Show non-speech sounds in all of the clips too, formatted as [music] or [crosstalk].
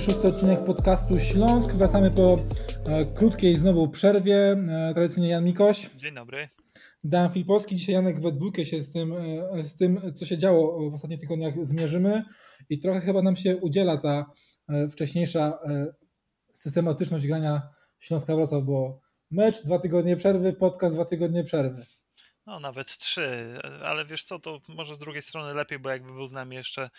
szósty odcinek podcastu Śląsk. Wracamy po e, krótkiej znowu przerwie. E, tradycyjnie Jan Mikoś. Dzień dobry. Dan Filipowski. Dzisiaj Janek we dwójkę się z tym, e, z tym, co się działo w ostatnich tygodniach zmierzymy i trochę chyba nam się udziela ta e, wcześniejsza e, systematyczność grania Śląska Wrocław, bo mecz, dwa tygodnie przerwy, podcast, dwa tygodnie przerwy. No nawet trzy, ale wiesz co, to może z drugiej strony lepiej, bo jakby był z nami jeszcze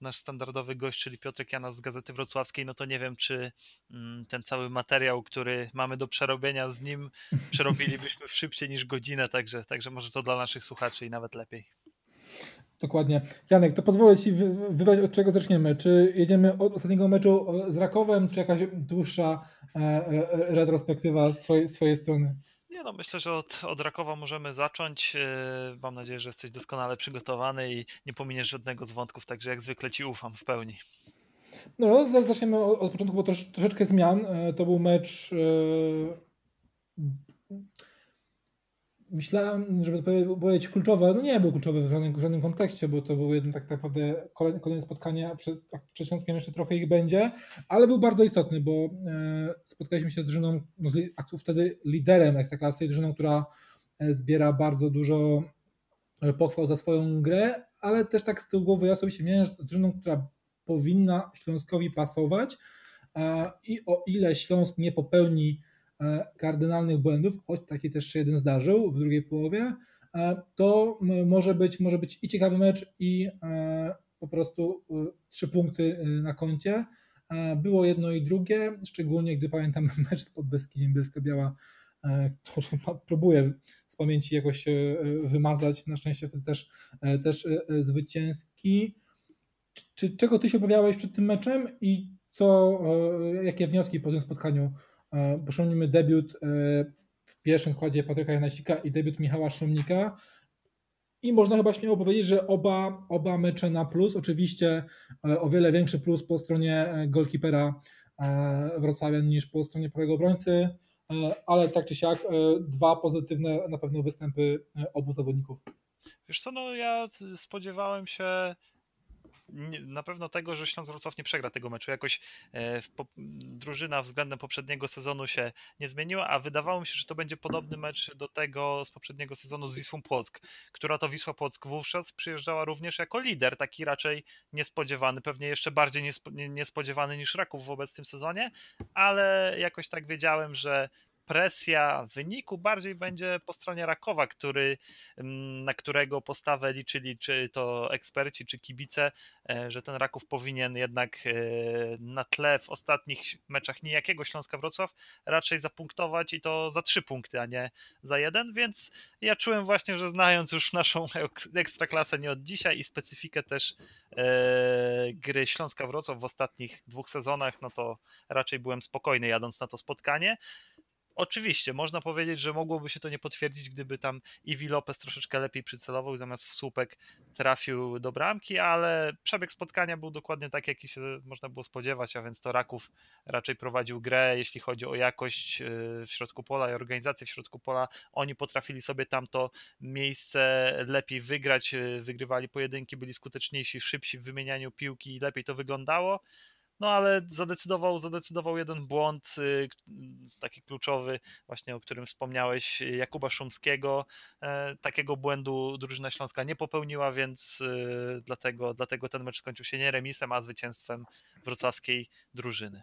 nasz standardowy gość, czyli Piotrek Janas z Gazety Wrocławskiej, no to nie wiem, czy mm, ten cały materiał, który mamy do przerobienia z nim, [laughs] przerobilibyśmy szybciej niż godzinę, także, także może to dla naszych słuchaczy i nawet lepiej. Dokładnie. Janek, to pozwolę Ci wybrać, od czego zaczniemy. Czy jedziemy od ostatniego meczu z Rakowem, czy jakaś dłuższa e, e, retrospektywa z twojej, z twojej strony? Nie no, myślę, że od, od Rakowa możemy zacząć. E, mam nadzieję, że jesteś doskonale przygotowany i nie pominiesz żadnego z wątków, także jak zwykle Ci ufam w pełni. No, zaczniemy od, od początku, bo trosz, troszeczkę zmian. To był mecz myślałem, żeby powiedzieć kluczowe, no nie był kluczowy w żadnym, w żadnym kontekście, bo to było jedno tak naprawdę kolejne, kolejne spotkanie, przed, przed Śląskiem jeszcze trochę ich będzie, ale był bardzo istotny, bo e, spotkaliśmy się z drużyną, no, z, wtedy liderem Ekstraklasy, drużyną, która e, zbiera bardzo dużo e, pochwał za swoją grę, ale też tak z tyłu głowy ja osobiście miałem, że drużyną, która powinna Śląskowi pasować i o ile Śląsk nie popełni E, kardynalnych błędów, choć taki też się jeden zdarzył w drugiej połowie, e, to może być, może być i ciekawy mecz, i e, po prostu trzy punkty na koncie. Było jedno i drugie, szczególnie gdy pamiętam [laughs] mecz pod Beskidziem Bielska-Biała, który próbuję z pamięci jakoś wymazać. Na szczęście wtedy też, też zwycięski. Czy, czego ty się obawiałeś przed tym meczem i co, jakie wnioski po tym spotkaniu E, przypomnijmy debiut e, w pierwszym składzie Patryka Janasika i debiut Michała Szumnika. I można chyba śmiało powiedzieć, że oba, oba mecze na plus. Oczywiście e, o wiele większy plus po stronie golkipera Wrocławia niż po stronie prawego obrońcy, ale tak czy siak dwa pozytywne na pewno występy obu zawodników. Wiesz co, no ja spodziewałem się na pewno tego, że Śląsk Wrocław nie przegra tego meczu. Jakoś e, drużyna względem poprzedniego sezonu się nie zmieniła, a wydawało mi się, że to będzie podobny mecz do tego z poprzedniego sezonu z Wisłą Płock, która to Wisła Płock wówczas przyjeżdżała również jako lider, taki raczej niespodziewany, pewnie jeszcze bardziej niespodziewany niż Raków w obecnym sezonie, ale jakoś tak wiedziałem, że presja wyniku bardziej będzie po stronie Rakowa, który, mm, na którego postawę liczyli czy to eksperci, czy kibice, e, że ten Raków powinien jednak e, na tle w ostatnich meczach niejakiego Śląska Wrocław raczej zapunktować i to za trzy punkty, a nie za jeden, więc ja czułem właśnie, że znając już naszą ekstraklasę nie od dzisiaj i specyfikę też e, gry Śląska Wrocław w ostatnich dwóch sezonach, no to raczej byłem spokojny jadąc na to spotkanie. Oczywiście, można powiedzieć, że mogłoby się to nie potwierdzić, gdyby tam Iwi Lopez troszeczkę lepiej przycelował i zamiast w słupek trafił do bramki, ale przebieg spotkania był dokładnie tak, jaki się można było spodziewać, a więc to Raków raczej prowadził grę, jeśli chodzi o jakość y, w środku pola i organizację w środku pola. Oni potrafili sobie tamto miejsce lepiej wygrać, y, wygrywali pojedynki, byli skuteczniejsi, szybsi w wymienianiu piłki i lepiej to wyglądało. No ale zadecydował, zadecydował jeden błąd, y, taki kluczowy, właśnie o którym wspomniałeś, Jakuba Szumskiego. E, takiego błędu drużyna Śląska nie popełniła, więc y, dlatego, dlatego ten mecz skończył się nie remisem, a zwycięstwem wrocławskiej drużyny.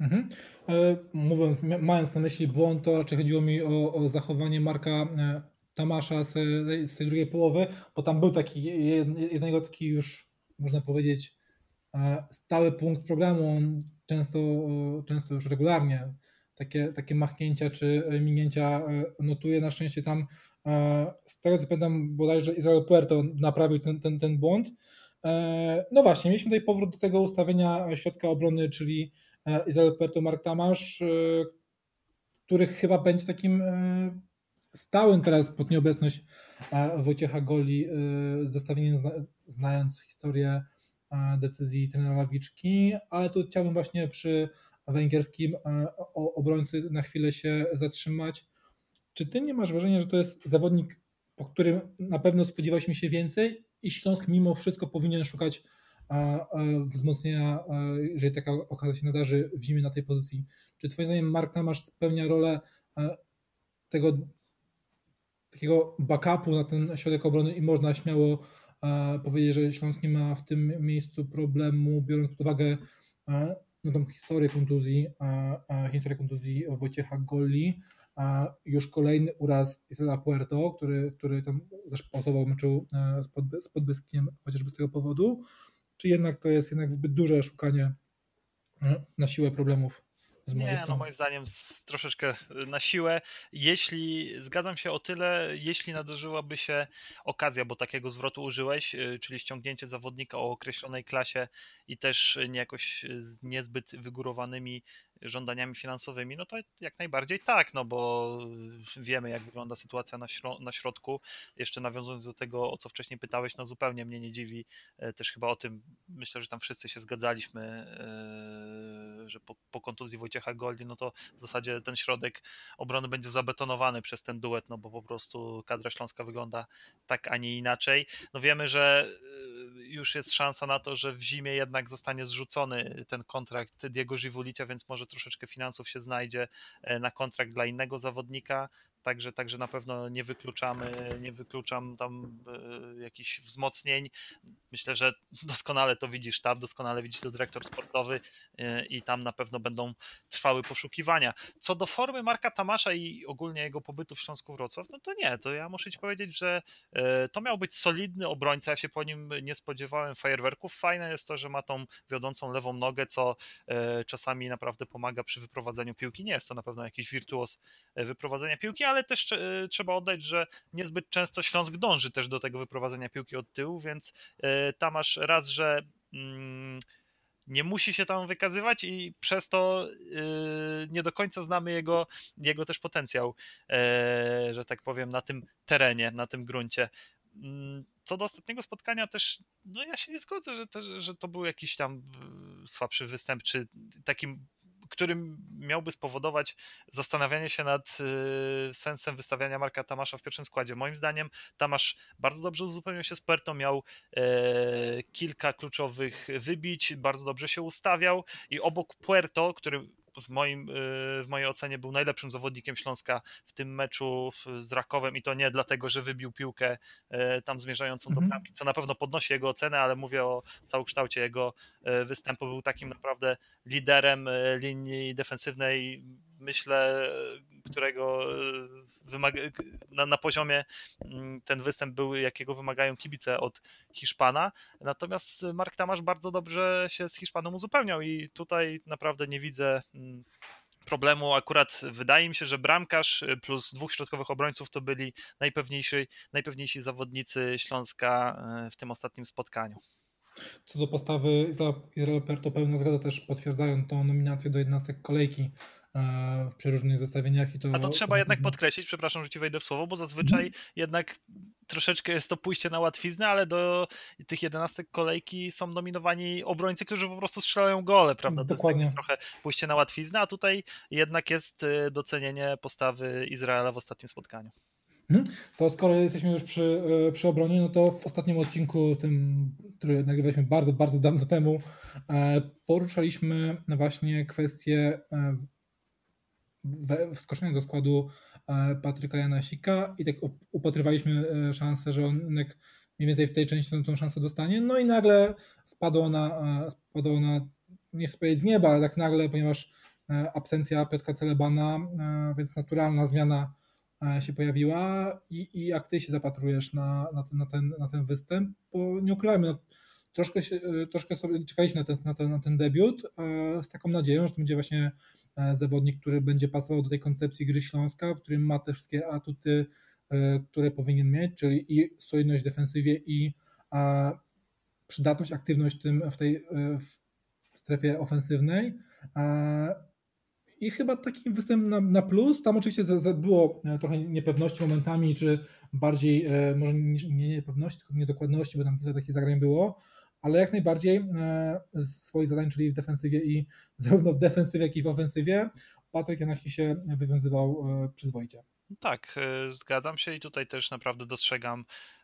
Mhm. E, mówiąc, mając na myśli błąd, to raczej chodziło mi o, o zachowanie Marka e, Tamasza z, z tej drugiej połowy, bo tam był taki jednego taki już, można powiedzieć, stały punkt programu. On często, często już regularnie takie, takie machnięcia czy minięcia e, notuje. Na szczęście tam, e, z tego co pamiętam, bodajże Izrael Puerto naprawił ten, ten, ten błąd. E, no właśnie, mieliśmy tutaj powrót do tego ustawienia środka obrony, czyli Izrael Puerto, Mark Tamasz, który chyba będzie takim stałym teraz pod nieobecność Wojciecha Goli zestawieniem, znając historię decyzji trenera Lawiczki, ale tu chciałbym właśnie przy węgierskim obrońcy na chwilę się zatrzymać. czy ty nie masz wrażenia, że to jest zawodnik, po którym na pewno spodziewaliśmy się więcej i Śląsk mimo wszystko powinien szukać wzmocnienia, jeżeli taka okazja się nadarzy w zimie na tej pozycji. Czy twoim zdaniem Mark Namasz spełnia rolę tego takiego backupu na ten środek obrony i można śmiało powiedzieć, że Śląsk nie ma w tym miejscu problemu, biorąc pod uwagę no, tą historię kontuzji, historię kontuzji Wojciecha Golli, już kolejny uraz Isla Puerto, który, który tam w meczu z, z Podbyskiem chociażby z tego powodu, czy jednak to jest jednak zbyt duże szukanie na siłę problemów z mojej nie, strony. no moim zdaniem troszeczkę y, na siłę. Jeśli, zgadzam się o tyle, jeśli nadarzyłaby się okazja, bo takiego zwrotu użyłeś, y, czyli ściągnięcie zawodnika o określonej klasie i też nie jakoś z niezbyt wygórowanymi żądaniami finansowymi, no to jak najbardziej tak, no bo wiemy jak wygląda sytuacja na, śro na środku. Jeszcze nawiązując do tego, o co wcześniej pytałeś, no zupełnie mnie nie dziwi, e, też chyba o tym, myślę, że tam wszyscy się zgadzaliśmy, e, że po, po kontuzji Wojciecha Goldi, no to w zasadzie ten środek obrony będzie zabetonowany przez ten duet, no bo po prostu kadra śląska wygląda tak, a nie inaczej. No wiemy, że e, już jest szansa na to, że w zimie jednak zostanie zrzucony ten kontrakt Diego Żywulicia, więc może troszeczkę finansów się znajdzie e, na kontrakt dla innego zawodnika. Także, także na pewno nie wykluczamy, nie wykluczam tam e, jakichś wzmocnień. Myślę, że doskonale to widzi sztab, doskonale widzi to dyrektor sportowy e, i tam na pewno będą trwały poszukiwania. Co do formy Marka Tamasza i ogólnie jego pobytu w Śląsku Wrocław, no to nie, to ja muszę ci powiedzieć, że to miał być solidny obrońca, ja się po nim nie spodziewałem fajerwerków. Fajne jest to, że ma tą wiodącą lewą nogę, co czasami naprawdę pomaga przy wyprowadzeniu piłki. Nie jest to na pewno jakiś wirtuos wyprowadzenia piłki, ale też e, trzeba oddać, że niezbyt często Śląsk dąży też do tego wyprowadzenia piłki od tyłu, więc e, tam masz raz, że mm, nie musi się tam wykazywać i przez to e, nie do końca znamy jego, jego też potencjał, że tak powiem, na tym terenie, na tym gruncie. Mm, co do ostatniego spotkania też, no ja się nie zgodzę, że, że to był jakiś tam słabszy występ, czy takim którym miałby spowodować zastanawianie się nad y, sensem wystawiania Marka Tamasza w pierwszym składzie. Moim zdaniem Tamasz bardzo dobrze uzupełniał się z Puerto, miał e, kilka kluczowych wybić, bardzo dobrze się ustawiał i obok Puerto, który w, moim, y, w mojej ocenie był najlepszym zawodnikiem Śląska w tym meczu z Rakowem i to nie dlatego, że wybił piłkę e, tam zmierzającą do mhm. bramki, co na pewno podnosi jego ocenę, ale mówię o całokształcie jego e, występu. Był takim naprawdę liderem linii defensywnej, myślę, którego wymaga, na, na poziomie mm, ten występ był, jakiego wymagają kibice od Hiszpana. Natomiast Mark Tamasz bardzo dobrze się z Hiszpanem uzupełniał i tutaj naprawdę nie widzę mm, problemu. Akurat wydaje mi się, że bramkarz plus dwóch środkowych obrońców to byli najpewniejsi, najpewniejsi zawodnicy Śląska e, w tym ostatnim spotkaniu. Co do postawy Izrael Perto, pełna zgoda też potwierdzają tą nominację do jednostek kolejki E, w przeróżnych zestawieniach. I to, A to trzeba to... jednak podkreślić, przepraszam, że ci wejdę w słowo, bo zazwyczaj mm. jednak troszeczkę jest to pójście na łatwiznę, ale do tych jedenastek kolejki są nominowani obrońcy, którzy po prostu strzelają gole, prawda? Dokładnie. trochę pójście na łatwiznę, a tutaj jednak jest e, docenienie postawy Izraela w ostatnim spotkaniu. Mhm. To skoro jesteśmy już przy, e, przy obronie, no to w ostatnim odcinku, tym, który nagrywaliśmy bardzo, bardzo dawno temu, poruszaliśmy właśnie kwestię wskoczenia do składu e, Patryka Janasika i tak upatrywaliśmy e, szansę, że on mniej więcej w tej części tą, szansę dostanie. No i nagle spadła ona, e, spadła ona, nie chcę powiedzieć z nieba, ale tak nagle, ponieważ absencja Piotra Celebana, więc naturalna zmiana się pojawiła i, i jak ty się zapatrujesz na, na, ten, na, ten, na ten występ, bo nie ukrywajmy, no, troszkę, się, troszkę sobie czekaliśmy na ten, na, ten, na ten debiut z taką nadzieją, że to będzie właśnie zawodnik, który będzie pasował do tej koncepcji gry Śląska, w którym ma te wszystkie atuty, e, które powinien mieć, czyli i solidność w defensywie i przydatność, aktywność w, tej e, w strefie ofensywnej. I chyba taki występ na, na plus. Tam oczywiście było trochę niepewności momentami, czy bardziej, może nie niepewności, tylko niedokładności, bo tam kilka takich zagrań było, ale jak najbardziej e, swoich zadań, czyli w defensywie i [laughs] zarówno w defensywie, jak i w ofensywie, Patryk Janaśki się wywiązywał e, przyzwoicie. Tak, zgadzam się i tutaj też naprawdę dostrzegam E,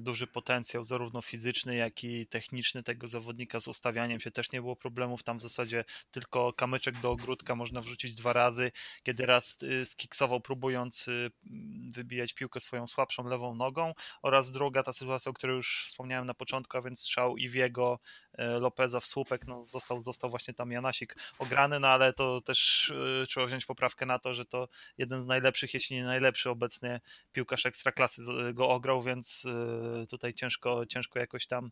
duży potencjał, zarówno fizyczny, jak i techniczny tego zawodnika. Z ustawianiem się też nie było problemów. Tam w zasadzie tylko kamyczek do ogródka można wrzucić dwa razy. Kiedy raz y, skiksował, próbując y, wybijać piłkę swoją słabszą lewą nogą, oraz druga ta sytuacja, o której już wspomniałem na początku, a więc strzał Iwiego e, Lopeza w słupek. No, został, został właśnie tam Janasik ograny, no ale to też y, trzeba wziąć poprawkę na to, że to jeden z najlepszych, jeśli nie najlepszy obecnie piłkarz ekstraklasy go ograł, więc y, tutaj ciężko, ciężko jakoś tam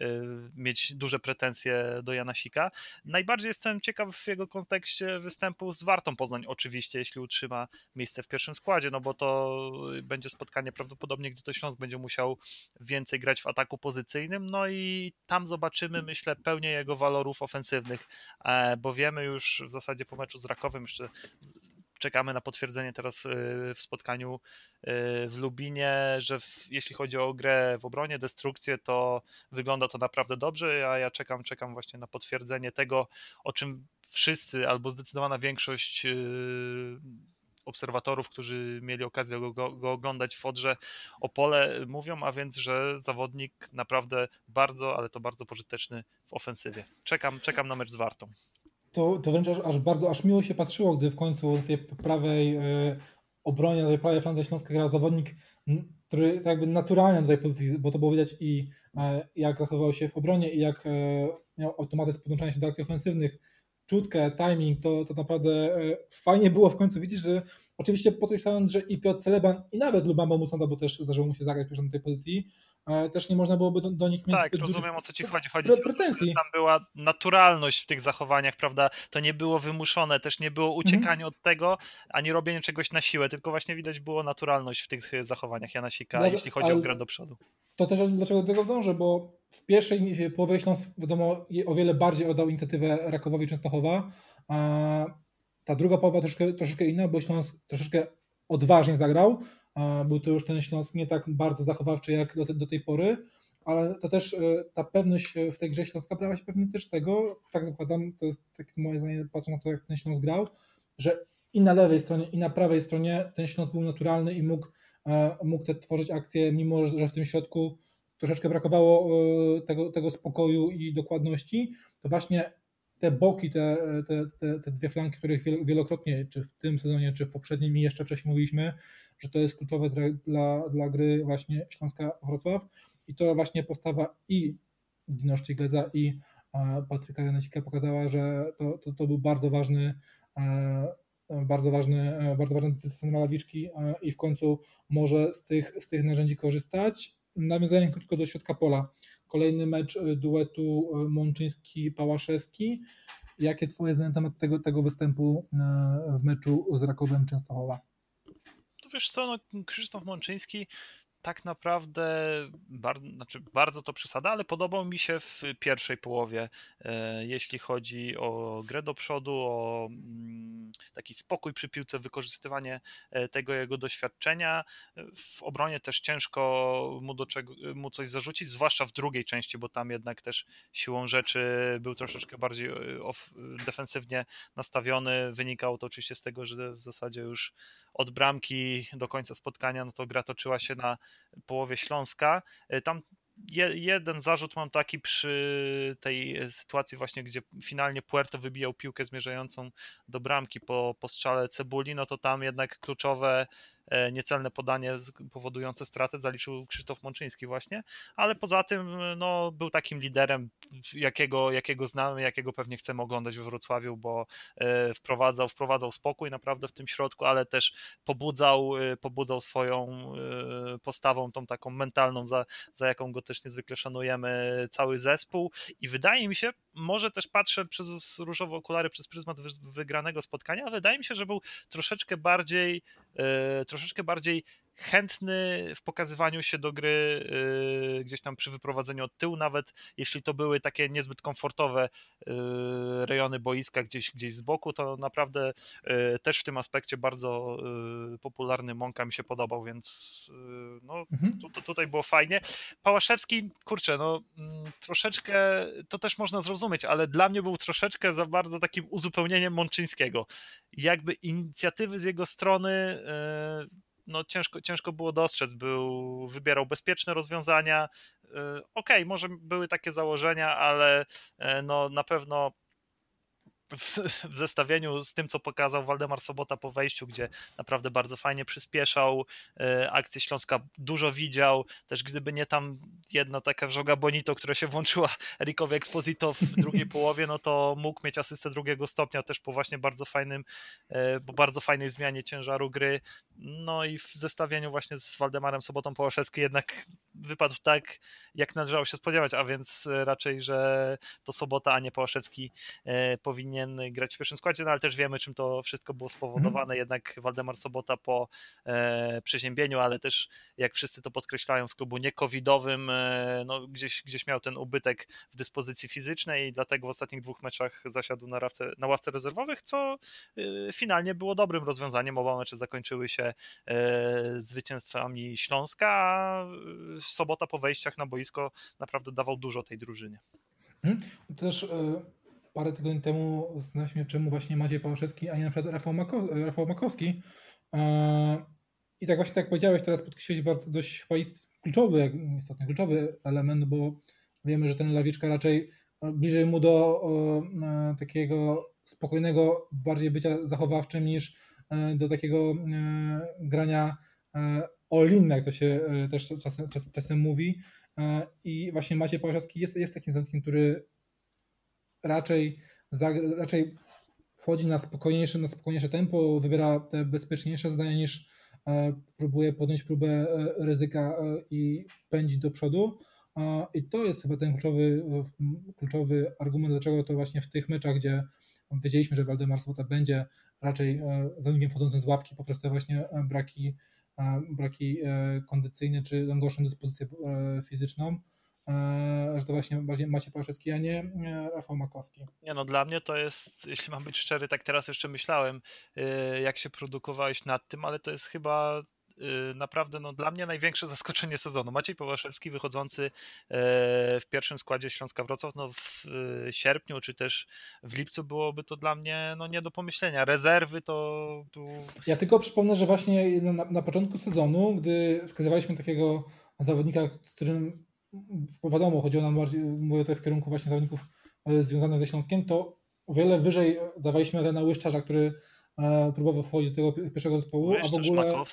y, mieć duże pretensje do Janasika. Najbardziej jestem ciekaw w jego kontekście występu z Wartą Poznań oczywiście, jeśli utrzyma miejsce w pierwszym składzie, no bo to będzie spotkanie prawdopodobnie, gdzie to Śląsk będzie musiał więcej grać w ataku pozycyjnym, no i tam zobaczymy, myślę, pełnię jego walorów ofensywnych, e, bo wiemy już w zasadzie po meczu z Rakowem, jeszcze czekamy na potwierdzenie teraz y, w spotkaniu y, w Lubinie, że w, jeśli chodzi o grę w obronie, destrukcję, to wygląda to naprawdę dobrze, a ja czekam, czekam właśnie na potwierdzenie tego, o czym wszyscy albo zdecydowana większość y, obserwatorów, którzy mieli okazję go, go, oglądać w Odrze Opole mówią, a więc, że zawodnik naprawdę bardzo, ale to bardzo pożyteczny w ofensywie. Czekam, czekam na mecz z Wartą to, to wręcz aż, aż, bardzo, aż miło się patrzyło, gdy w końcu na tej prawej e, obronie, na tej prawej flandze Śląska grał zawodnik, który jakby naturalnie na tej pozycji, bo to było widać i e, jak zachowywał się w obronie i jak e, miał automatyzm podłączania się do akcji ofensywnych, czutkę, timing, to, to naprawdę e, fajnie było w końcu widzieć, że oczywiście podkreślając, że i Piotr Celeban i nawet Lubamba Musonda, bo też zdarzyło mu się zagrać na tej pozycji, też nie można byłoby do, do nich mieć Tak, rozumiem o co ci chodzi. Chodzi pretensji. tam była naturalność w tych zachowaniach, prawda? To nie było wymuszone, też nie było uciekania mhm. od tego, ani robienie czegoś na siłę, tylko właśnie widać było naturalność w tych zachowaniach Janasika, Dobrze, jeśli chodzi o grę do przodu. To też dlaczego do tego dążę, bo w pierwszej połowie Śląsk wiadomo o wiele bardziej oddał inicjatywę Rakowowi Częstochowa, a ta druga połowa troszkę, troszeczkę inna, bo Śląsk troszeczkę odważnie zagrał, był to już ten Śląsk nie tak bardzo zachowawczy jak do, te, do tej pory, ale to też e, ta pewność w tej grze Śląska brała się pewnie też z tego, tak zakładam, to jest takie moje zdanie, patrząc na to jak ten Śląsk grał, że i na lewej stronie i na prawej stronie ten Śląsk był naturalny i mógł, e, mógł te tworzyć akcje, mimo że w tym środku troszeczkę brakowało e, tego, tego spokoju i dokładności, to właśnie te boki, te, te, te, te dwie flanki, których wielokrotnie, czy w tym sezonie, czy w poprzednim i jeszcze wcześniej mówiliśmy, że to jest kluczowe dla, dla gry właśnie Śląska Wrocław i to właśnie postawa i Dino Szczygleza i e, Patryka Janesika pokazała, że to, to, to był bardzo ważny e, bardzo ważny, bardzo ważny decyzja Lawiczki i w końcu może z tych, z tych narzędzi korzystać nawiązaniem krótko do środka pola. Kolejny mecz y, duetu y, Mączyński-Pałaszewski. Jakie twoje zdanie na temat tego, tego występu y, w meczu z Rakowem Częstochowa? Tu wiesz co, no, Krzysztof Mączyński tak naprawdę bardzo, znaczy bardzo to przesada, ale podobał mi się w pierwszej połowie, e, jeśli chodzi o grę do przodu, o mm, taki spokój przy piłce, wykorzystywanie e, tego jego doświadczenia. W obronie też ciężko mu, do czego, mu coś zarzucić, zwłaszcza w drugiej części, bo tam jednak też siłą rzeczy był troszeczkę bardziej e, defensywnie nastawiony. Wynikało to oczywiście z tego, że w zasadzie już od bramki do końca spotkania no to gra toczyła się na połowie Śląska. E, tam jeden zarzut mam taki przy tej sytuacji właśnie, gdzie finalnie Puerto wybijał piłkę zmierzającą do bramki po, po strzale Cebuli, no to tam jednak kluczowe niecelne podanie powodujące stratę zaliczył Krzysztof Mączyński właśnie, ale poza tym no, był takim liderem, jakiego, jakiego znamy, jakiego pewnie chcemy oglądać w Wrocławiu, bo e, wprowadzał, wprowadzał spokój naprawdę w tym środku, ale też pobudzał, e, pobudzał swoją postawą, tą taką mentalną, za, za jaką go też niezwykle szanujemy, cały zespół. I wydaje mi się, może też patrzę przez różowe okulary, przez pryzmat wygranego spotkania, wydaje mi się, że był troszeczkę bardziej, troszeczkę bardziej chętny w pokazywaniu się do gry yy, gdzieś tam przy wyprowadzeniu od tyłu, nawet jeśli to były takie niezbyt komfortowe yy, rejony boiska gdzieś, gdzieś z boku, to naprawdę yy, też w tym aspekcie bardzo popularny Monka mi się podobał, więc no, mhm. tu, tutaj było fajnie. Pałaszewski, kurczę, no mm, troszeczkę to też można zrozumieć, ale dla mnie był troszeczkę za bardzo takim uzupełnieniem Mączyńskiego. Jakby inicjatywy z jego strony no ciężko, ciężko było dostrzec. Był, wybierał bezpieczne rozwiązania. Y, okej, okay, może były takie założenia, ale e, no na pewno w, w, zestawieniu z tym, co pokazał Waldemar Sobota po wejściu, gdzie naprawdę bardzo fajnie przyspieszał e, akcję Śląska, dużo widział, też gdyby nie tam jedna taka wrzoga Bonito, która się włączyła [laughs] Erikowi Exposito w drugiej [laughs] połowie, no to mógł mieć asystę drugiego stopnia też po właśnie bardzo fajnym, e, bardzo fajnej zmianie ciężaru gry, no i w zestawieniu właśnie z Waldemarem Sobotą Połaszewski jednak wypadł tak, jak należało się spodziewać, a więc raczej, że to Sobota, a nie Połaszewski e, powinien powinien grać w pierwszym składzie, no ale też wiemy, czym to wszystko było spowodowane. Mhm. Jednak Waldemar Sobota po e, przeziębieniu, ale też jak wszyscy to podkreślają z klubu niekowidowym, e, no, gdzieś, gdzieś miał ten ubytek w dyspozycji fizycznej i dlatego w ostatnich dwóch meczach zasiadł na, rawce, na ławce rezerwowych, co e, finalnie było dobrym rozwiązaniem. Oba mecze zakończyły się e, zwycięstwami Śląska, a Sobota po wejściach na boisko naprawdę dawał dużo tej drużynie. Hmm. Też e, parę tygodni temu zastanawialiśmy czemu właśnie Maciej Pałaszewski, a nie na przykład Rafał, Mako, Rafał Makowski. E, I tak właśnie tak powiedziałeś, teraz podkreśliłeś bardzo dość chyba kluczowy, istotny kluczowy element, bo wiemy, że ten Lawiczka raczej bliżej mu do e, takiego spokojnego bardziej bycia zachowawczym niż e, do takiego grania all-in, jak to się też czasem, czasem mówi. I właśnie Maciej Pałaszewski jest, jest takim zawodnikiem, który raczej, raczej wchodzi na spokojniejsze, na spokojniejsze tempo, wybiera te bezpieczniejsze zdania niż e, próbuje podjąć próbę e, ryzyka e, i pędzić do przodu. I to jest chyba ten kluczowy, kluczowy argument, dlaczego to właśnie w tych meczach, gdzie wiedzieliśmy, że Waldemar Sobota będzie raczej zawodnikiem wchodzącym z ławki poprzez te właśnie braki, braki kondycyjne czy gorszą dyspozycję fizyczną, że to właśnie Maciej Pałaszewski, a nie Rafał Makowski. Nie no, dla mnie to jest, jeśli mam być szczery, tak teraz jeszcze myślałem, e, jak się produkowałeś nad tym, ale to jest chyba e, naprawdę no, dla mnie największe [laughs] zaskoczenie sezonu. Maciej Połaszewski wychodzący w pierwszym składzie Śląska Wrocław no, w sierpniu czy też w lipcu byłoby to dla mnie no, nie do pomyślenia. Rezerwy to... Ja tylko przypomnę, że właśnie na, na początku sezonu, gdy wskazywaliśmy takiego zawodnika, z którym bo wiadomo, chodziło nam bardziej, mówię tutaj w kierunku właśnie zawodników e, związanych ze Śląskiem, to o wiele wyżej dawaliśmy Adena Łyszczarza, który e, próbował wchodzić do tego pierwszego zespołu, a w ogóle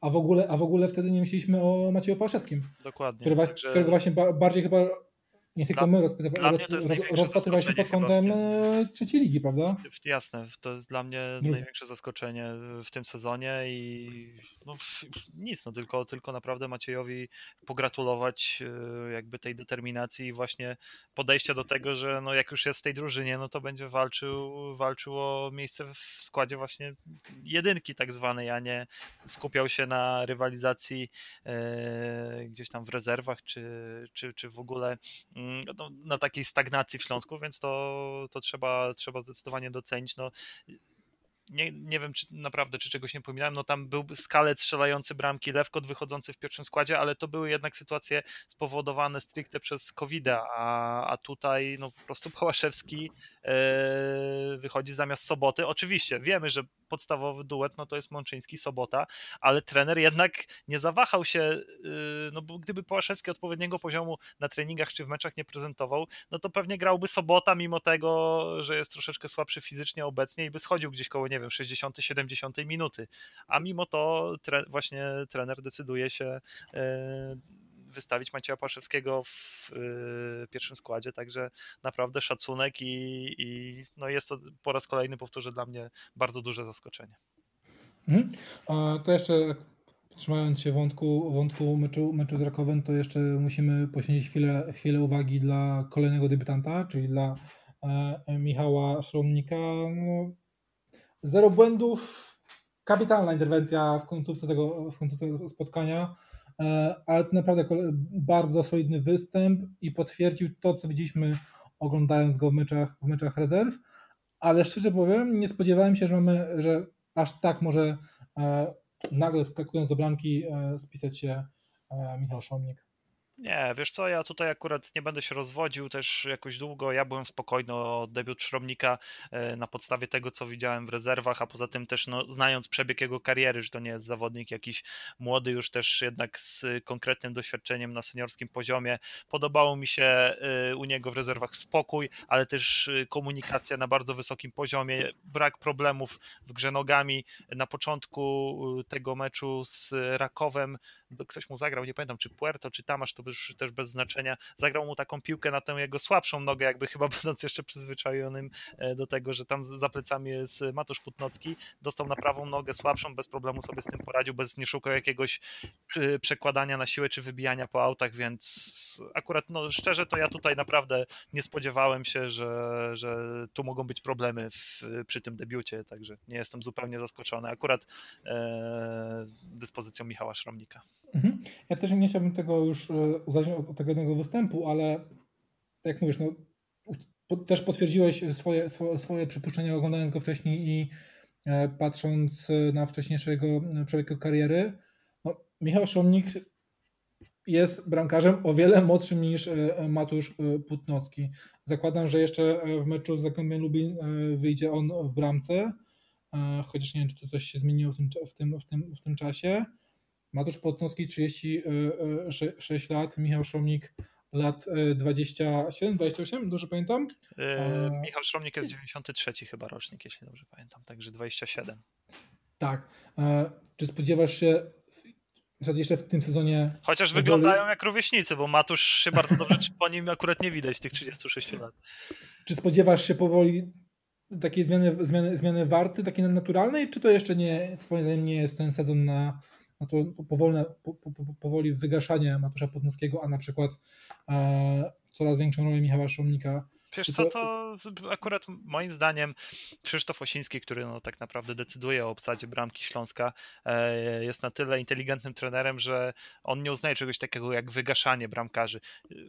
a w ogóle, a w ogóle wtedy nie myśleliśmy o Macieju Pałaszewskim. Dokładnie. Który, także... Którego właśnie bardziej chyba nie tylko my rozpatrywaliśmy pod kątem e, trzeciej ligi, prawda? Jasne, to jest dla mnie Drugi. największe zaskoczenie w tym sezonie i no, nic, no tylko, tylko naprawdę Maciejowi pogratulować e, jakby tej determinacji i właśnie podejścia do tego, że no jak już jest w tej drużynie, no to będzie walczył, walczył o miejsce w składzie właśnie jedynki tak zwanej, a nie skupiał się na rywalizacji e, gdzieś tam w rezerwach, czy, czy, czy w ogóle mm, no, na takiej stagnacji w Śląsku, więc to, to trzeba, trzeba zdecydowanie docenić. No, nie, nie wiem czy naprawdę, czy czegoś nie pominąłem, no tam był skalec strzelający bramki, Lewkot wychodzący w pierwszym składzie, ale to były jednak sytuacje spowodowane stricte przez covid a, a tutaj no po prostu Pałaszewski e, wychodzi zamiast Soboty. Oczywiście wiemy, że podstawowy duet no to jest Mączyński, Sobota, ale trener jednak nie zawahał się, e, no bo gdyby Pałaszewski odpowiedniego poziomu na treningach czy w meczach nie prezentował, no to pewnie grałby Sobota, mimo tego, że jest troszeczkę słabszy fizycznie obecnie i by schodził gdzieś koło nie wiem, 60-70 minuty. A mimo to tre, właśnie trener decyduje się e, wystawić Macieja Paszewskiego w y, pierwszym składzie, także naprawdę szacunek i, i no jest to po raz kolejny, powtórzę, dla mnie bardzo duże zaskoczenie. Mhm. A to jeszcze trzymając się wątku, wątku meczu, meczu z Rakowem, to jeszcze musimy poświęcić chwilę, chwilę uwagi dla kolejnego debiutanta, czyli dla e, Michała Szromnika. No, Zero błędów. Kapitalna interwencja w końcówce tego w końcówce spotkania, ale to naprawdę bardzo solidny występ i potwierdził to, co widzieliśmy oglądając go w meczach, w meczach rezerw, ale szczerze powiem, nie spodziewałem się, że mamy, że aż tak może nagle skakując do bramki spisać się Michał Szomnik. Nie, wiesz co, ja tutaj akurat nie będę się rozwodził też jakoś długo. Ja byłem spokojny o debiut Szromnika e, na podstawie tego, co widziałem w rezerwach, a poza tym też no, znając przebieg jego kariery, że to nie jest zawodnik jakiś młody, już też jednak z konkretnym doświadczeniem na seniorskim poziomie. Podobało mi się e, u niego w rezerwach spokój, ale też e, komunikacja na bardzo wysokim poziomie, brak problemów w grze nogami. Na początku tego meczu z Rakowem ktoś mu zagrał, nie pamiętam czy Puerto, czy Tamasz, to już też bez znaczenia, zagrał mu taką piłkę na tę jego słabszą nogę, jakby chyba [laughs] będąc jeszcze przyzwyczajonym e, do tego, że tam za plecami jest Matusz Putnocki, dostał na prawą nogę słabszą, bez problemu sobie z tym poradził, bez nie szukał jakiegoś przekładania na siłę czy wybijania po autach, więc akurat no szczerze to ja tutaj naprawdę nie spodziewałem się, że, że tu mogą być problemy w, przy tym debiucie, także nie jestem zupełnie zaskoczony akurat e, dyspozycją Michała Szramnika. Mhm. Ja też nie chciałbym tego już e, uzależnić od tego jednego występu, ale jak mówisz, no, też potwierdziłeś swoje, swoje, swoje przypuszczenia oglądając go wcześniej i e, patrząc na wcześniejszego przebiegu kariery. No, Michał Szomnik jest bramkarzem o wiele młodszym niż e, Matusz Putnocki. Zakładam, że jeszcze w meczu z Zagłębiem Lubin wyjdzie on w bramce, chociaż nie wiem, czy to coś się zmieniło w tym, w tym, w tym, w tym czasie. Matusz Potnowski 36 e, e, lat, Michał Szromnik lat 27, e, 28, dobrze pamiętam? Yy, Michał Szromnik jest 93 chyba rocznik, jeśli dobrze pamiętam, także 27. Tak. Czy spodziewasz się jeszcze w tym sezonie. Chociaż wyglądają jak rówieśnicy, bo Matusz się bardzo dobrze po nim akurat nie widać tych 36 lat. Czy spodziewasz się powoli takiej zmiany, zmiany, zmiany warty, takiej naturalnej, czy to jeszcze nie, twoim zdaniem nie jest ten sezon na, no to powolne, po, po, powoli wygaszanie Matusza Podnowskiego, a na przykład e, coraz większą rolę Michała Szumnika Wiesz co, to akurat moim zdaniem Krzysztof Osiński, który no tak naprawdę decyduje o obsadzie bramki Śląska, e, jest na tyle inteligentnym trenerem, że on nie uznaje czegoś takiego jak wygaszanie bramkarzy.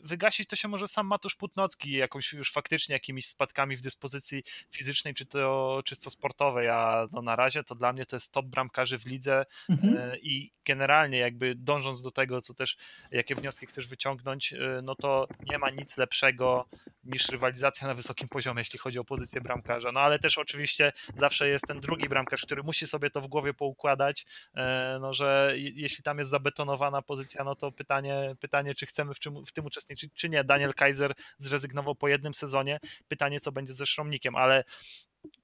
Wygasić to się może sam Matusz Putnocki jakąś już faktycznie jakimiś spadkami w dyspozycji fizycznej czy to czysto sportowej, a no na razie to dla mnie to jest top bramkarzy w lidze mhm. E, i generalnie jakby dążąc do tego, co też, jakie wnioski chcesz wyciągnąć, e, no to nie ma nic lepszego niż rywalizacja na wysokim poziomie, jeśli chodzi o pozycję bramkarza. No ale też oczywiście zawsze jest ten drugi bramkarz, który musi sobie to w głowie poukładać, e, no że jeśli tam jest zabetonowana pozycja, no to pytanie, pytanie czy chcemy w, czym, w tym uczestniczyć, czy nie. Daniel Kaiser zrezygnował po jednym sezonie. Pytanie, co będzie ze Szromnikiem, ale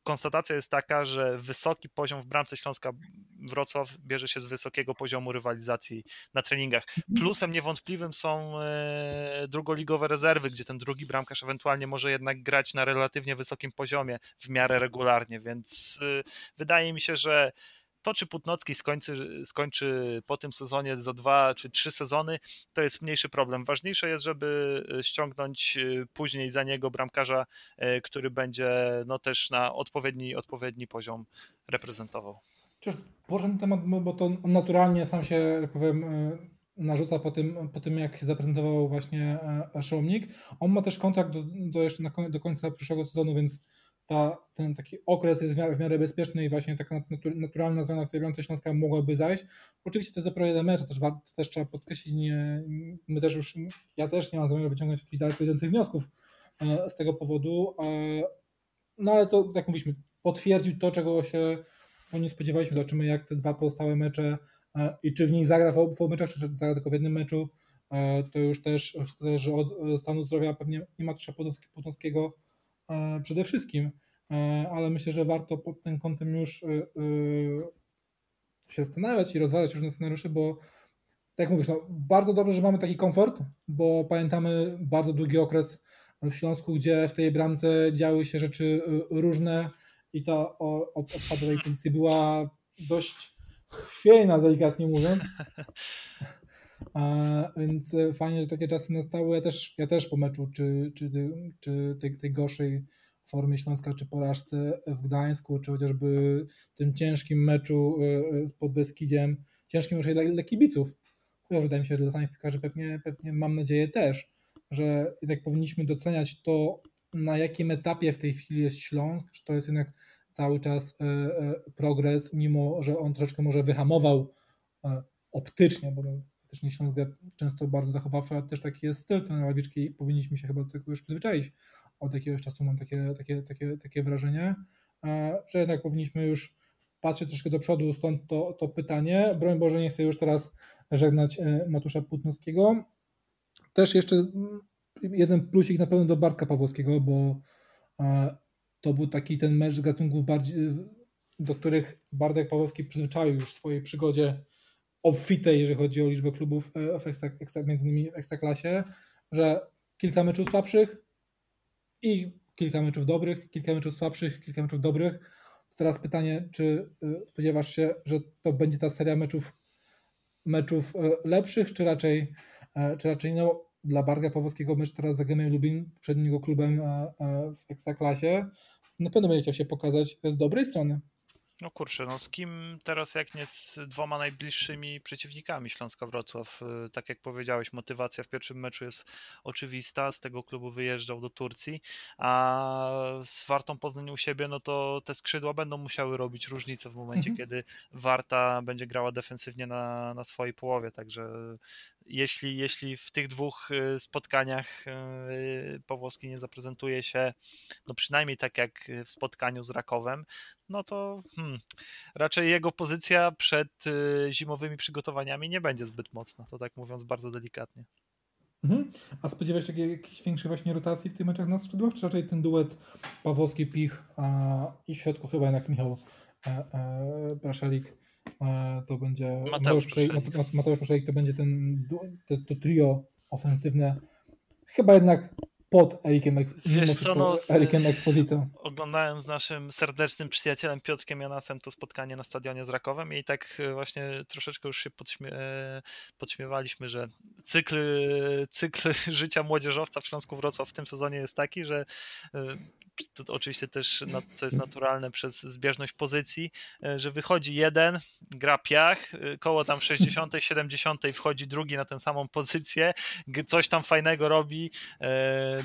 konstatacja jest taka, że wysoki poziom w bramce Śląska Wrocław bierze się z wysokiego poziomu rywalizacji na treningach. Mhm. Plusem niewątpliwym są e, drugoligowe rezerwy, gdzie ten drugi bramkarz ewentualnie może jednak grać na relatywnie wysokim poziomie w miarę regularnie, więc e, wydaje mi się, że to, czy Putnocki skończy, skończy po tym sezonie za dwa czy trzy sezony, to jest mniejszy problem. Ważniejsze jest, żeby e, ściągnąć e, później za niego bramkarza, e, który będzie no, też na odpowiedni, odpowiedni poziom reprezentował. Przecież ten temat, bo to naturalnie sam się, powiem, narzuca po tym, po tym jak zaprezentował właśnie Szomnik. On ma też kontrakt do, do jeszcze na, do końca przyszłego sezonu, więc ta, ten taki okres jest w miarę, w miarę bezpieczny i właśnie taka naturalna zmiana bramce Śląska mogłaby zajść. Oczywiście to jest dopiero jeden mecz, też, też trzeba podkreślić, nie, my też już, ja też nie mam zamiaru wyciągać jakichś daleko idących wniosków e, z tego powodu, e, no ale to, jak mówiliśmy, potwierdził to, czego się po nim spodziewaliśmy. Zobaczymy, jak te dwa pozostałe mecze e, i czy w nich zagra w obu meczach, czy zagra tylko w jednym meczu. To już też zależy od stanu zdrowia pewnie i Matusza Podolskiego, przede wszystkim, e, ale myślę, że warto pod tym kątem już e, się zastanawiać i rozważać różne scenariusze, bo tak jak mówisz, no, bardzo dobrze, że mamy taki komfort, bo pamiętamy bardzo długi okres w Śląsku, gdzie w tej bramce działy się rzeczy różne i ta obsada tej pozycji była dość chwiejna, delikatnie mówiąc. [laughs] A, więc fajnie, że takie czasy nastały. Ja też, ja też po meczu, czy, czy, czy tej, tej gorszej formie Śląska, czy porażce w Gdańsku, czy chociażby tym ciężkim meczu pod Beskidziem, ciężkim meczu dla, dla kibiców. Wydaje mi się, że dla samych piłkarzy pewnie, pewnie mam nadzieję też, że jednak powinniśmy doceniać to, na jakim etapie w tej chwili jest Śląsk, że to jest jednak cały czas progres, mimo że on troszeczkę może wyhamował optycznie, bo faktycznie Śląsk często bardzo zachowawczo, ale też taki jest styl ten Lawiczki i powinniśmy się chyba do tego już przyzwyczaić. Od jakiegoś czasu mam takie, takie, takie, takie wrażenie, że jednak powinniśmy już patrzeć troszkę do przodu, stąd to, to pytanie. Broń Boże, nie chcę już teraz żegnać e, Matusza Płótnowskiego. Też jeszcze mm, jeden plusik na pewno do Bartka Pawłowskiego, bo to był taki ten mecz z gatunków bardziej, do których Bartek Pawłowski przyzwyczaił już w swojej przygodzie obfitej, jeżeli chodzi o liczbę klubów e, w ekstra, ekstra, między innymi w Ekstraklasie, że kilka meczów słabszych i kilka meczów dobrych, kilka meczów słabszych, kilka meczów dobrych. Teraz pytanie, czy e, spodziewasz się, że to będzie ta seria meczów meczów e, lepszych, czy raczej, czy raczej no, dla Bartka Pawłowskiego mecz teraz z Zagłębiem Lubin, przed jego klubem w Ekstraklasie, na pewno będzie chciał się pokazać z dobrej strony. No kurczę, no z kim teraz jak nie z dwoma najbliższymi przeciwnikami Śląska Wrocław? Y, tak jak powiedziałeś, motywacja w pierwszym meczu jest oczywista, z tego klubu wyjeżdżał do Turcji, a z Wartą Poznań u siebie, no to te skrzydła będą musiały robić różnicę w momencie, mhm. kiedy Warta będzie grała defensywnie na, na swojej połowie, także jeśli, jeśli w tych dwóch y, spotkaniach y, Pawłowski nie zaprezentuje się, no przynajmniej tak jak w spotkaniu z Rakowem, no to hmm, raczej jego pozycja przed y, zimowymi przygotowaniami nie będzie zbyt mocna, to tak mówiąc bardzo delikatnie. Mhm. A spodziewasz się jakiejś większej właśnie rotacji w tych meczach na skrzydłach, czy raczej ten duet Pawłowski-Pich i w środku chyba jednak Michał e, e, to będzie Mateusz Praszalik. Mateusz to będzie ten to, to trio ofensywne chyba jednak pod Erikiem, Wiesz co, no, Erikiem Exposito. Oglądałem z naszym serdecznym przyjacielem Piotrkiem Janasem to spotkanie na stadionie z Rakowem i tak e, właśnie troszeczkę już się podśmie e, podśmiewaliśmy, że cykl, cykl [laughs] życia młodzieżowca w Śląsku Wrocław w tym sezonie jest taki, że e, to oczywiście też co jest naturalne przez zbieżność pozycji, że wychodzi jeden, gra piach, koło tam 60, 70 [laughs] wchodzi drugi na tę samą pozycję, coś tam fajnego robi,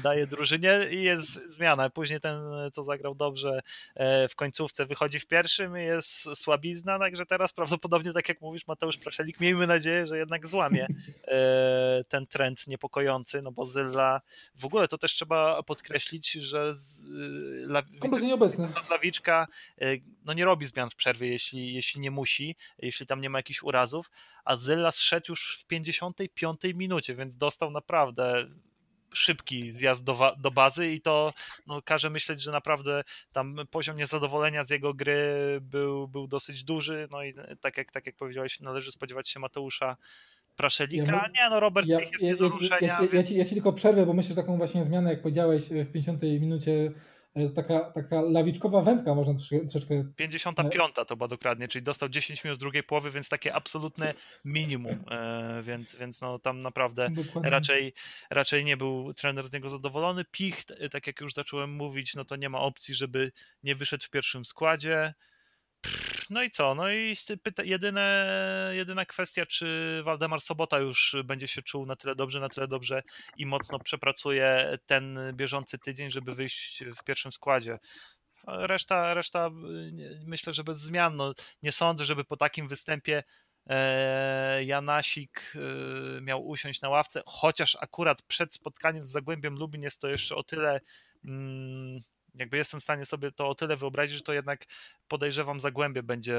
daje drużynie i jest zmiana. Później ten, co zagrał dobrze e, w końcówce, wychodzi w pierwszym i jest słabizna, także teraz prawdopodobnie, tak jak mówisz, Mateusz Praszelik, miejmy nadzieję, że jednak złamie e, ten trend niepokojący, no bo Zylla, w ogóle to też trzeba podkreślić, że z, la, kompletnie nieobecny. Lawiczka e, no nie robi zmian w przerwie, jeśli, jeśli nie musi, jeśli tam nie ma jakichś urazów, a Zylla zszedł już w 55 minucie, więc dostał naprawdę szybki zjazd do, do bazy i to no, każe myśleć, że naprawdę tam poziom niezadowolenia z jego gry był, był dosyć duży. No i tak jak, tak jak powiedziałeś, należy spodziewać się Mateusza Praszelika. Ja, nie, no Robert ja, jest ja. Ja, ja, ci, ja ci tylko przerwę, bo myślę, że taką właśnie zmianę, jak powiedziałeś w 50 minucie E, taka, taka lawiczkowa wędka można troszeczkę... 55 to była dokładnie, czyli dostał 10 minut z drugiej połowy, więc takie absolutne minimum, e, więc, więc no tam naprawdę raczej, raczej nie był trener z niego zadowolony. Pich, tak jak już zacząłem mówić, no to nie ma opcji, żeby nie wyszedł w pierwszym składzie. No i co? No i jedyne, jedyna kwestia, czy Waldemar Sobota już będzie się czuł na tyle dobrze, na tyle dobrze i mocno przepracuje ten bieżący tydzień, żeby wyjść w pierwszym składzie. Reszta, reszta myślę, że bez zmian. No, nie sądzę, żeby po takim występie e, Janasik e, miał usiąść na ławce, chociaż akurat przed spotkaniem z Zagłębiem Lubin jest to jeszcze o tyle mm, jakby jestem w stanie sobie to o tyle wyobrazić, że to jednak podejrzewam Zagłębie będzie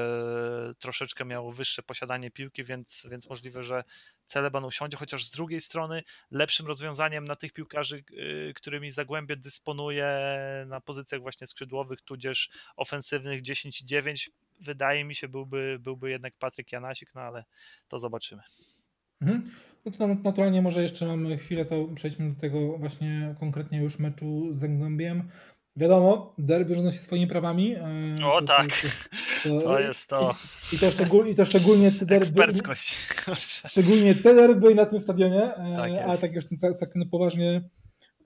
troszeczkę miało wyższe posiadanie piłki, więc, więc możliwe, że Celeban usiądzie, chociaż z drugiej strony lepszym rozwiązaniem na tych piłkarzy, y, którymi Zagłębie dysponuje na pozycjach właśnie skrzydłowych, tudzież ofensywnych 10 i 9, wydaje mi się byłby, byłby jednak Patryk Janasik, no ale to zobaczymy. Mhm. No to naturalnie może jeszcze mamy chwilę, to przejdźmy do tego właśnie konkretnie już meczu z Zagłębiem. Wiadomo, derby rządzą się swoimi prawami. E, o to, tak, to, to, to, jest to. I, i, to szczególnie, i to szczególnie te derby. [laughs] Szczególnie te derby na tym stadionie. E, tak ale tak już tak, tak no poważnie.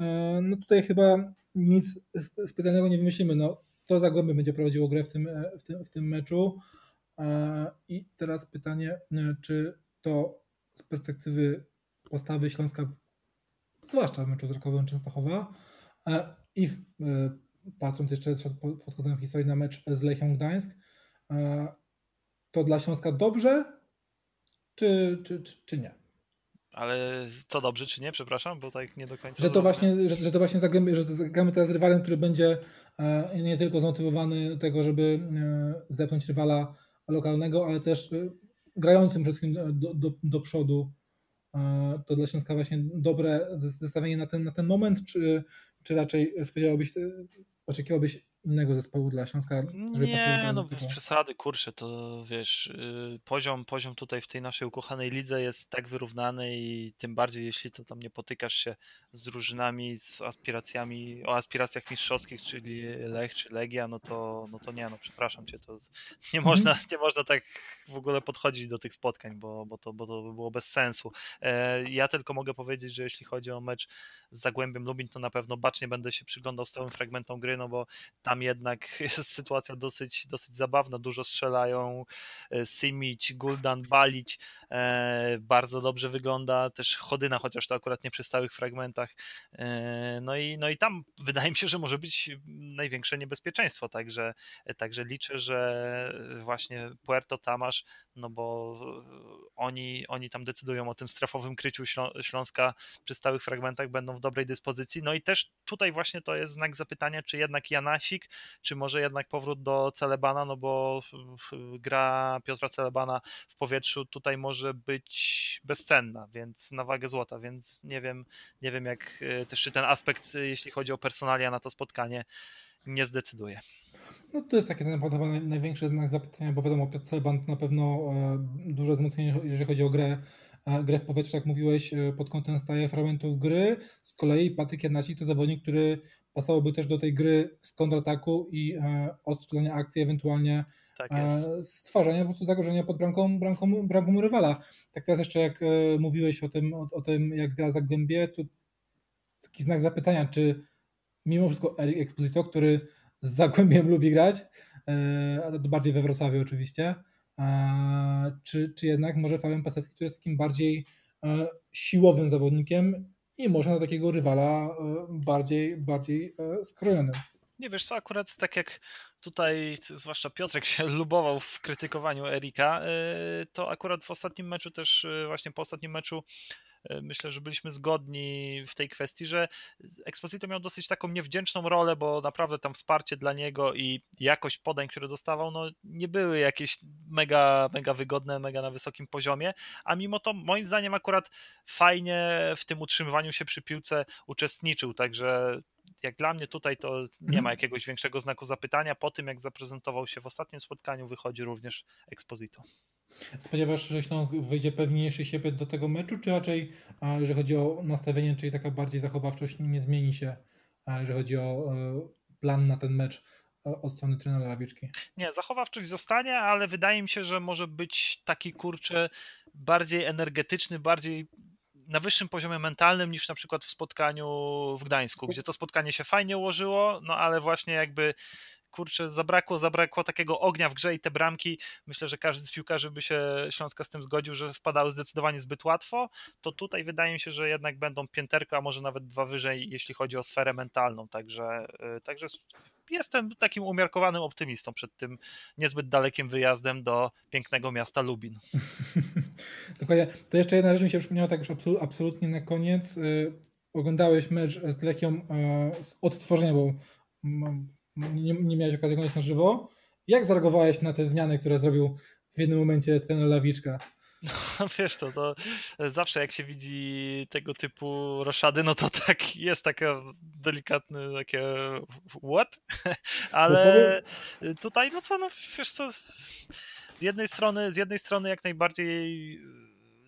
E, no tutaj chyba nic specjalnego nie wymyślimy. No, to Zagłębie będzie prowadziło grę w tym, w tym, w tym meczu. I teraz pytanie, czy to z perspektywy postawy Śląska, zwłaszcza w meczu z Częstochowa i w, patrząc jeszcze pod kątem historii na mecz z Lechią Gdańsk, to dla Śląska dobrze, czy, czy, czy, czy nie? Ale co dobrze, czy nie? Przepraszam, bo tak nie do końca. Że to właśnie, że, że to właśnie zagramy, że zagramy teraz rywalem, który będzie e, nie tylko zmotywowany do tego, żeby e, zepnąć rywala lokalnego, ale też e, grającym przede wszystkim do, do, do przodu. To dla Śląska właśnie dobre zestawienie na ten, na ten moment, czy, czy raczej spodziewałbyś, oczekiwałbyś innego zespołu dla Śląska, żeby Nie, no bez przesady, kurczę, to wiesz, y, poziom, poziom tutaj w tej naszej ukochanej lidze jest tak wyrównany i tym bardziej jeśli to tam nie potykasz się z drużynami, z aspiracjami, o aspiracjach mistrzowskich, czyli Lech czy Legia, no to, no to nie, no przepraszam cię, to [laughs] nie mhm. można, nie można tak w ogóle podchodzić do tych spotkań, bo, bo, to, bo to by było bez sensu. E, ja tylko mogę powiedzieć, że jeśli chodzi o mecz z Zagłębiem Lubin, to na pewno bacznie będę się przyglądał stałym fragmentom gry, no bo tam jednak [laughs] jest sytuacja dosyć, dosyć zabawna, dużo strzelają e, Simić, Guldan, Balić, e, bardzo dobrze wygląda też Chodyna, chociaż to akurat nie przy stałych fragmentach, no i, no i tam [laughs] wydaje mi się, że może być największe niebezpieczeństwo, także, także liczę, że właśnie Puerto Tamasz no bo e, oni, oni tam decydują o tym strefowym kryciu Śląska przy stałych fragmentach, będą w dobrej dyspozycji. No i też tutaj właśnie to jest znak zapytania, czy jednak Janasik, czy może jednak powrót do Celebana, no bo gra Piotra Celebana w powietrzu tutaj może być bezcenna, więc na wagę złota, więc nie wiem, nie wiem jak e, też czy ten aspekt, e, jeśli chodzi o personalia na to spotkanie, nie zdecyduje. No to jest taki naprawdę największy znak zapytania, bo wiadomo, Piotr Selban to na pewno e, duże wzmocnienie, jeżeli chodzi o grę, grę w powietrzu, jak mówiłeś, pod kątem staje fragmentów gry. Z kolei Patryk Jannacik to zawodnik, który pasowałby też do tej gry z kontrataku i ostrzelenia akcji, ewentualnie tak stwarzania po prostu zagrożenia pod bramką, bramką, bramką rywala. Tak teraz jeszcze jak mówiłeś o tym, o, o tym jak gra Zagłębie, to taki znak zapytania, czy mimo wszystko Eric Exposito, który z Zagłębiem lubi grać, e, a to bardziej we Wrocławiu oczywiście, czy, czy jednak może Fabian Pasecki, który jest takim bardziej e, siłowym zawodnikiem i może na takiego rywala e, bardziej, bardziej skrojonym. Nie wiesz co, akurat tak jak tutaj zwłaszcza Piotrek się [laughs] lubował w krytykowaniu Erika, to akurat w ostatnim meczu też, właśnie po ostatnim meczu E, myślę, że byliśmy zgodni w tej kwestii, że Exposito miał dosyć taką niewdzięczną rolę, bo naprawdę tam wsparcie dla niego i jakość podań, które dostawał, no nie były jakieś mega, mega wygodne, mega na wysokim poziomie, a mimo to moim zdaniem akurat fajnie w tym utrzymywaniu się przy piłce uczestniczył, także jak dla mnie tutaj to nie ma mhm. jakiegoś większego znaku zapytania. Po tym, jak zaprezentował się w ostatnim spotkaniu, wychodzi również Exposito. Spodziewasz się, że Śląsk wyjdzie pewniejszy siebie do tego meczu, czy raczej, jeżeli chodzi o nastawienie, czyli taka bardziej zachowawczość, nie zmieni się, jeżeli chodzi o e, plan na ten mecz od strony trenera Lawiczki? Nie, zachowawczość zostanie, ale wydaje mi się, że może być taki kurczę bardziej energetyczny, bardziej na wyższym poziomie mentalnym niż na przykład w spotkaniu w Gdańsku, gdzie to spotkanie się fajnie ułożyło, no ale właśnie jakby kurczę, zabrakło, zabrakło takiego ognia w grze i te bramki, myślę, że każdy z piłkarzy by się Śląska z tym zgodził, że wpadały zdecydowanie zbyt łatwo, to tutaj wydaje mi się, że jednak będą pięterka, a może nawet dwa wyżej, jeśli chodzi o sferę mentalną, także, y, także jestem takim umiarkowanym optymistą przed tym niezbyt dalekim wyjazdem do pięknego miasta Lubin. [laughs] Dokładnie. To jeszcze jedna rzecz mi się przypomniała tak już absolutnie na koniec. Y, oglądałeś mecz z Lekią y, z odtworzenia, bo nie, nie miałeś okazji oglądać na żywo. Jak zareagowałeś na te zmiany, które zrobił w jednym momencie ten Lawiczka? No, [laughs] wiesz co, to zawsze jak się widzi tego typu roszady, no to tak jest takie delikatne takie what? [laughs] Ale tutaj, no co, no wiesz co, z jednej strony, z jednej strony jak najbardziej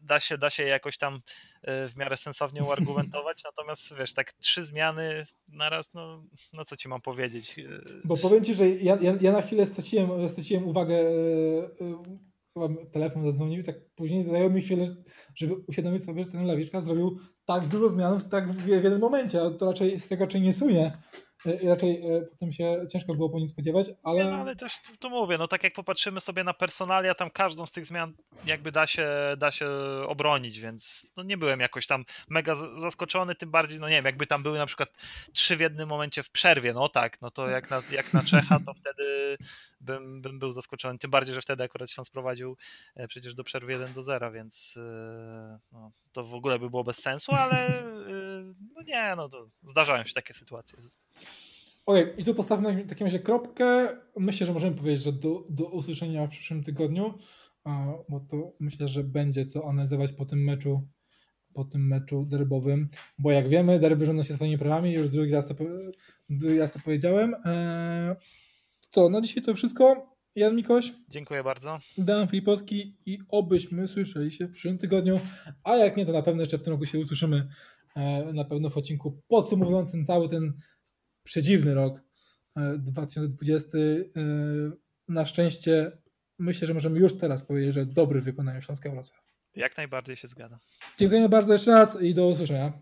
da się, da się jakoś tam e, w miarę sensownie uargumentować, [laughs] natomiast wiesz, tak trzy zmiany naraz, no, no co ci mam powiedzieć. E, Bo powiem ci, że ja, ja, ja na chwilę straciłem, straciłem uwagę, e, chyba telefon zadzwonił, tak później zajęło mi chwilę, żeby uświadomić sobie, że ten Lawiczka zrobił tak dużo zmian w tak w, w jednym momencie, a to raczej z tego raczej nie sunie. E, i raczej e, potem się ciężko było po nim spodziewać, ale... No, ale też tu, tu mówię, no tak jak popatrzymy sobie na personalia, tam każdą z tych zmian jakby da się, da się obronić, więc no nie byłem jakoś tam mega zaskoczony, tym bardziej, no nie wiem, jakby tam były na przykład trzy w jednym momencie w przerwie, no tak, no to jak na, jak na Czecha, to wtedy bym, bym był zaskoczony, tym bardziej, że wtedy akurat się sprowadził e, przecież do przerwy 1 do 0, więc no, to w ogóle by było bez sensu, ale e, [laughs] no nie, no to zdarzają się takie sytuacje. Okej, i tu postawmy na takim razie kropkę. Myślę, że możemy powiedzieć, że do, do usłyszenia w przyszłym tygodniu, bo to myślę, że będzie co analizować po tym meczu, po tym meczu derbowym, bo jak wiemy, derby rządzą się swoimi prawami, już drugi raz to, drugi raz to powiedziałem. Eee, co, na dzisiaj to wszystko. Jan Mikoś, Dziękuję bardzo. Dan Filipowski i obyśmy słyszeli się w przyszłym tygodniu, a jak nie, to na pewno jeszcze w tym roku się usłyszymy e, na pewno w odcinku podsumowującym cały ten przedziwny rok e, 2020. E, Na szczęście myślę, że możemy już teraz powiedzieć, że dobry w wykonaniu Śląska Wrocław. Jak najbardziej się zgadzam. Dziękujemy bardzo jeszcze raz i do usłyszenia.